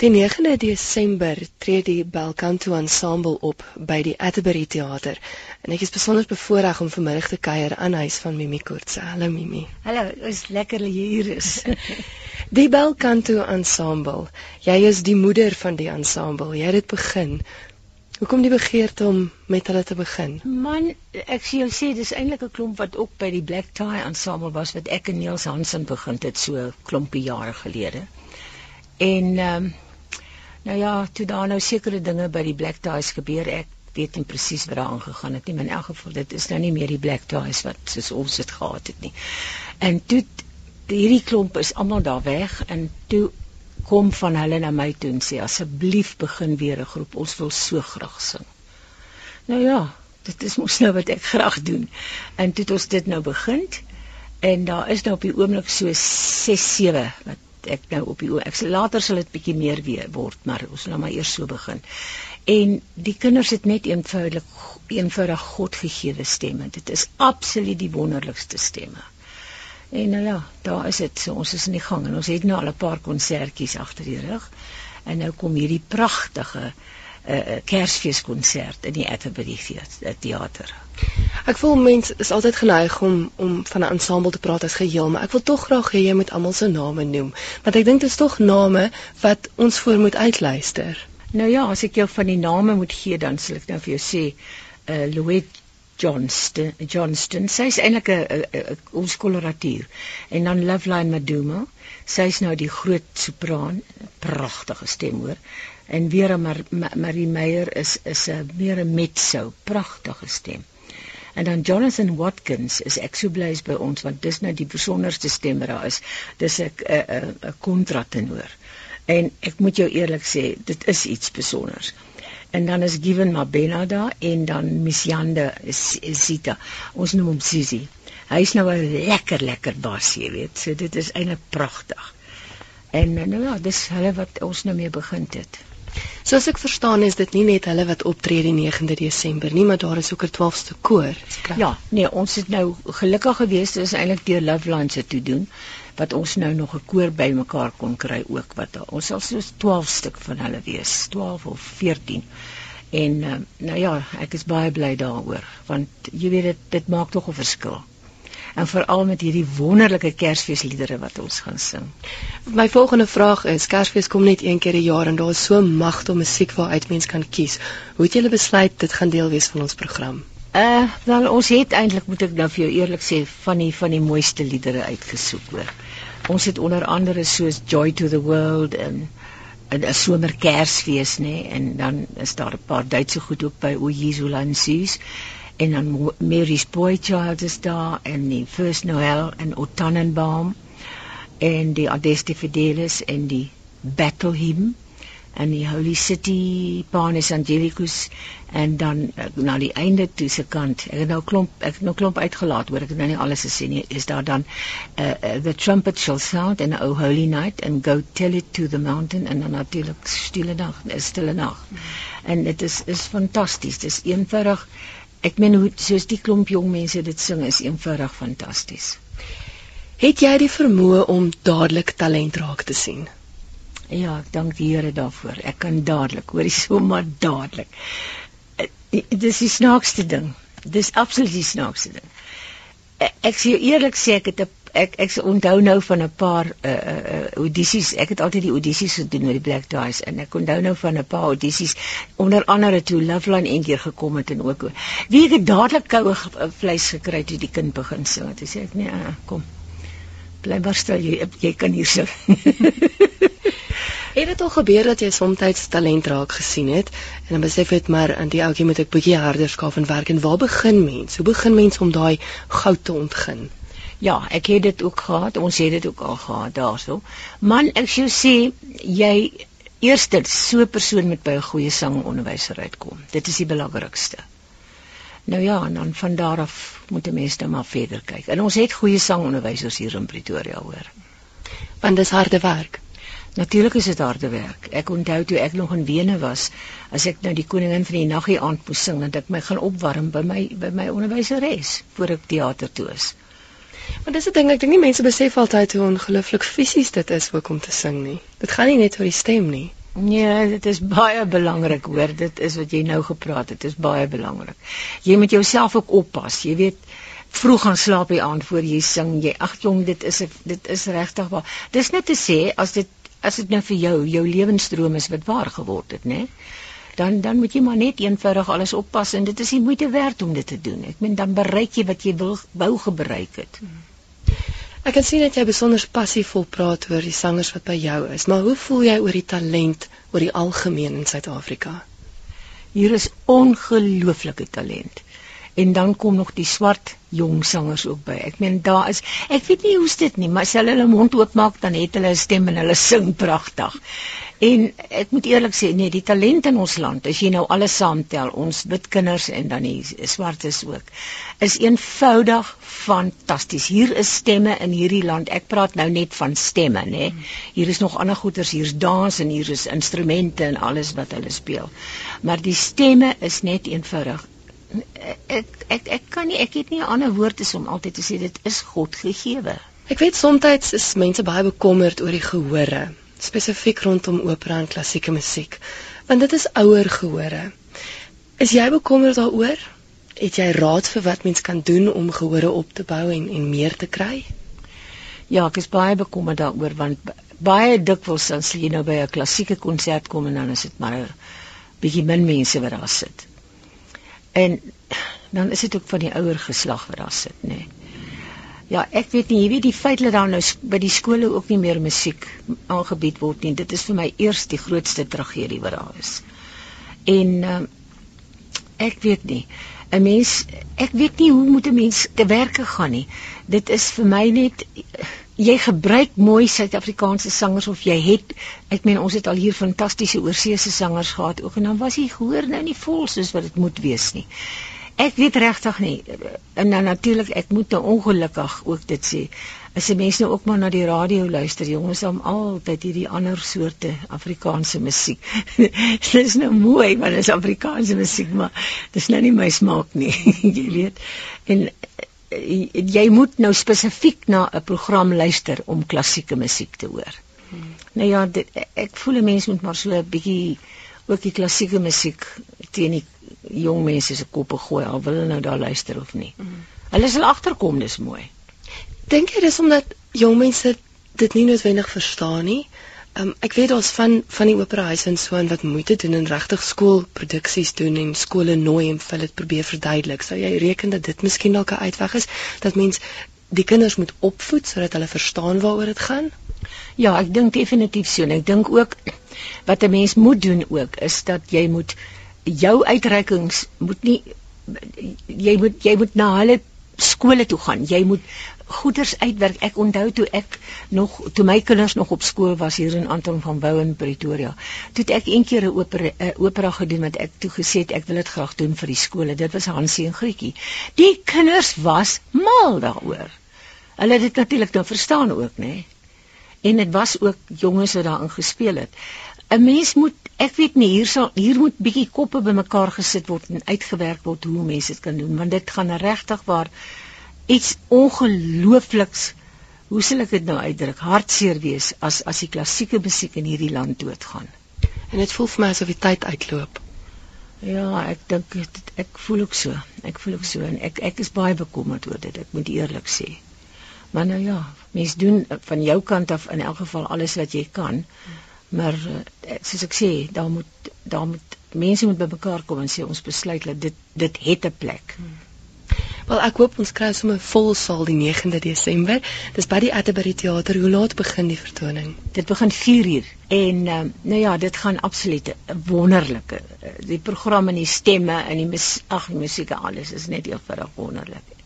Die 9de Desember tree die Belcanto Ensemble op by die Atterbury Theater en ek is besonder bevoorreg om vanmiddag te kuier aan huis van Mimi Koortse. Hallo Mimi. Hallo, is lekker jy hier is. die Belcanto Ensemble. Jy is die moeder van die ensemble. Jy het dit begin. Hoekom die begeerte om met hulle te begin? Man, ek sê jy sê dis eintlik 'n klomp wat ook by die Black Tie Ensemble was wat ek en Niels Hansen begin het so klompie jare gelede. En ehm um, Nou ja, toe daar nou sekere dinge by die Black Ties gebeur, ek weet nie presies wat daar aangegaan het nie, maar in elk geval dit is nou nie meer die Black Ties wat soos ons dit gehad het nie. En toe hierdie klomp is almal daar weg en toe kom van hulle na my toe en sê asseblief begin weer 'n groep, ons wil so graag sing. Nou ja, dit is mos nou wat ek graag doen. En toe het ons dit nou begin en daar is nou op die oomblik so 6 7 wat ek nou op die ek sal later sal dit bietjie meer weer word maar ons nou maar eers so begin. En die kinders het net eenvoudig eenvoudig God gegeewe stemme. Dit is absoluut die wonderlikste stemme. En nou ja, daar is dit. So, ons is in die gang en ons het nou al 'n paar konsertjies agter die rug. En nou kom hierdie pragtige 'n uh, eh, eh, Kersfeeskonsert in die Atterbury Theater. Ek voel mense is altyd geneig om om van 'n ensemble te praat as geheel, maar ek wil tog graag hê jy moet almal se name noem, want ek dink dit is tog name wat ons voor moet uitluister. Nou ja, as ek jou van die name moet gee, dan sal ek nou vir jou sê, uh Louis Johnston, Johnston, sy's eintlik 'n ons koloratuur. En dan Loveline Maduma, sy's nou die groot sopraan, pragtige stem hoor. En Vera Mar Mar Marie Meyer is is 'n meer 'n mezzo, pragtige stem. En dan Jonathan Watkins is ek so bly is by ons want dis nou die besonderste stem wat daar is. Dis 'n 'n 'n kontratenor. En ek moet jou eerlik sê, dit is iets besonders. En dan is Given Mabena daar en dan Miss Jande is Sita. Ons noem hom Susie. Hy's nou 'n lekker lekker bas, jy weet. So dit is eintlik pragtig. En nou ja, dis hulle wat ons nou mee begin het. Soos ek verstaan is dit nie net hulle wat optree die 9de Desember nie, maar daar is ook 'n 12ste koor. Ja, nee, ons het nou gelukkig gewees is eintlik deur Loveland se toe doen wat ons nou nog 'n koor bymekaar kon kry ook wat ons sal soos 12 stuk van hulle wees, 12 of 14. En uh, nou ja, ek is baie bly daaroor want jy weet dit dit maak tog 'n verskil en veral met hierdie wonderlike Kersfeesliedere wat ons gaan sing. My volgende vraag is: Kersfees kom net een keer 'n jaar en daar is so magtig musiek waaruit mens kan kies. Hoe het julle besluit dit gaan deel wees van ons program? Uh, wel ons het eintlik moet ek nou vir jou eerlik sê van die van die mooiste liedere uitgesoek hoor. Ons het onder andere soos Joy to the World en 'n somer Kersfees nê nee, en dan is daar 'n paar Duitse goed ook by O Jesu Lansies en dan Mary's Boy Child is daar en die First Noel en O Tannenbaum en die Adeste Fidelis en die Battle Hymn en die Holy City Panis Angelicus en dan eh, na die einde toe se kant ek het nou klomp ek het nou klomp uitgelaat hoor ek het nou nie alles gesien nie is daar dan uh, uh, the trumpet shall sound and oh holy night and go tell it to the mountain en dan natuurlik stille nag stille nag mm. en dit is is fantasties dis eenvoudig ek meen hoe soos die klomp jong mense dit sing is eenvoudig fantasties. Het jy die vermoë om dadelik talent raak te sien? Ja, dank die Here daarvoor. Ek kan dadelik, hoor jy sommer dadelik. Eh, dis die snaakste ding. Dis absoluut die snaakste ding. Eh, ek sê eerlik sê ek het 'n ek ek onthou nou van 'n paar uh uh audisies. Ek het altyd die audisies gedoen met die Black Dice en ek onthou nou van 'n paar audisies onder andere toe Loveline een keer gekom het en ook wie het dadelik koue vleis gekry toe die kind begin sing. Toe sê ek nee, uh, kom. Bly maar stil jy jy kan hier sit. het dit al gebeur dat jy soms talent raak gesien het en dan besef jy maar aan die ouetjie moet ek bietjie harder skaaf en werk en waar begin mens? Hoe begin mens om daai goud te ontgin? Ja, ek het dit ook gehad. Ons het dit ook al gehad daarso. Man, ek sou sê jy eerstens so 'n persoon met by 'n goeie sangonderwyser uitkom. Dit is die belangrikste. Nou ja, en dan van daar af moet 'n mens nou maar verder kyk. En ons het goeie sangonderwysers hier in Pretoria hoor. Want dis harde werk. Natuurlik is dit harde werk. Ek onthou toe ek nog in Wene was, as ek nou die koningin van die naggie aand moes sing, dan ek my gaan opwarm by my by my onderwyseres voor ek teater toe is. Maar dis 'n ding, ek dink nie mense besef altyd hoe ongelooflik fisies dit is ook om te sing nie. Dit gaan nie net oor die stem nie. Nee, dit is baie belangrik hoor. Dit is wat jy nou gepraat het. Dit is baie belangrik. Jy moet jouself ook oppas. Jy weet vroeg gaan slaap die aand voor jy sing. Jy ag jong, dit is dit is regtig waar. Dis net te sê as dit as dit nou vir jou jou lewensdroom is wat waar geword het, né? Dan dan moet jy maar net eenvoudig alles oppas en dit is nie moeite werd om dit te doen. Ek meen dan bereik jy wat jy wil wou bereik het. Ek kan sien dat jy besonder passievol praat oor die sangers wat by jou is, maar hoe voel jy oor die talent oor die algemeen in Suid-Afrika? Hier is ongelooflike talent en dan kom nog die swart jong sangers ook by. Ek meen daar is ek weet nie hoe's dit nie, maar as hulle hulle mond oopmaak dan het hulle 'n stem en hulle sing pragtig. En ek moet eerlik sê, nee, die talent in ons land, as jy nou alles saamtel, ons wit kinders en dan die swartes ook, is eenvoudig fantasties. Hier is stemme in hierdie land. Ek praat nou net van stemme, nê. Hier is nog ander goeters, hier's dans en hier is instrumente en alles wat hulle speel. Maar die stemme is net eenvoudig ek ek ek kan nie ek het nie 'n ander woord is om altyd te sê dit is God gegeewe. Ek weet soms is mense baie bekommerd oor die gehore, spesifiek rondom opera en klassieke musiek, want dit is ouer gehore. Is jy bekommerd daaroor? Het jy raad vir wat mens kan doen om gehore op te bou en en meer te kry? Ja, ek is baie bekommerd daaroor want baie dikwels as jy nou by 'n klassieke konsert kom en dan is dit maar 'n bietjie min mense wat daar sit. En dan is dit ook van die ouer geslag wat daar sit, nê. Nee. Ja, ek weet nie, jy weet die feit dat daar nou by die skole ook nie meer musiek aangebied word nie, dit is vir my eers die grootste tragedie wat daar is. En uh, ek weet nie, 'n mens ek weet nie hoe moet 'n mens te werk gaan nie. Dit is vir my net jy gebruik mooi Suid-Afrikaanse sangers of jy het ek meen ons het al hier fantastiese oorseese sangers gehad ook en dan was hy gehoor nou nie vol soos wat dit moet wees nie. Ek weet regtig nie en dan natuurlik ek moet nou ongelukkig ook dit sê. As die mense nou ook maar na die radio luister, jongens, om altyd hierdie ander soorte Afrikaanse musiek. dis nou mooi want dit is Afrikaanse musiek, maar dis nou nie my smaak nie, jy weet. En jy moet nou spesifiek na 'n program luister om klassieke musiek te hoor. Hmm. Nou ja, dit, ek voel 'n mens moet maar so 'n bietjie ook die klassieke musiek teen die jong mense se koppe gooi al wil hulle nou daar luister of nie. Hmm. Hulle sal agterkom dis mooi. Dink jy dis omdat jong mense dit nie noodwendig verstaan nie? Um, ek weet ons van van die operahuis en so en wat moeite doen en regtig skoolproduksies doen en skole nooi en hulle dit probeer verduidelik. Sou jy reken dat dit miskien dalk 'n uitweg is dat mens die kinders moet opvoed sodat hulle verstaan waaroor dit gaan? Ja, ek dink definitief so. En ek dink ook wat 'n mens moet doen ook is dat jy moet jou uitreikings moet nie jy moet jy moet na hulle skole toe gaan. Jy moet goeders uitwerk. Ek onthou toe ek nog toe my kinders nog op skool was hier in Anton van Wouw in Pretoria. Toe ek een keer 'n opera, opera gedoen wat ek toe gesê het ek wil dit graag doen vir die skole. Dit was Hansie en Grietjie. Die kinders was mal daaroor. Hulle het dit natuurlik dan verstaan ook, nê? Nee? En dit was ook jonges wat daarin gespeel het. 'n Mens moet ek weet nie hier sal hier moet bietjie koppe bymekaar gesit word en uitgewerk word hoe mense dit kan doen want dit gaan regtig waar iets ongeloofliks hoe sal ek dit nou uitdruk? Hartseer wees as as die klassieke musiek in hierdie land doodgaan. En dit voel vir my asof die tyd uitloop. Ja ek dink ek voel ook so. Ek voel ook so en ek ek is baie bekommerd oor dit ek moet eerlik sê. Maar nou ja mens doen van jou kant af in elk geval alles wat jy kan maar eh, soos ek sê daar moet daar moet mense moet bymekaar kom en sê ons besluit dat dit dit het 'n plek. Hmm. Wel ek hoop ons kry sommer 'n vol saal die 9de Desember. Dis by die Atterbury Theater. Hoe laat begin die vertoning? Dit begin 4uur. En uh, nou ja, dit gaan absoluut wonderlike. Die program en die stemme en die ag, die musiek alles is net eenvoudig wonderlik.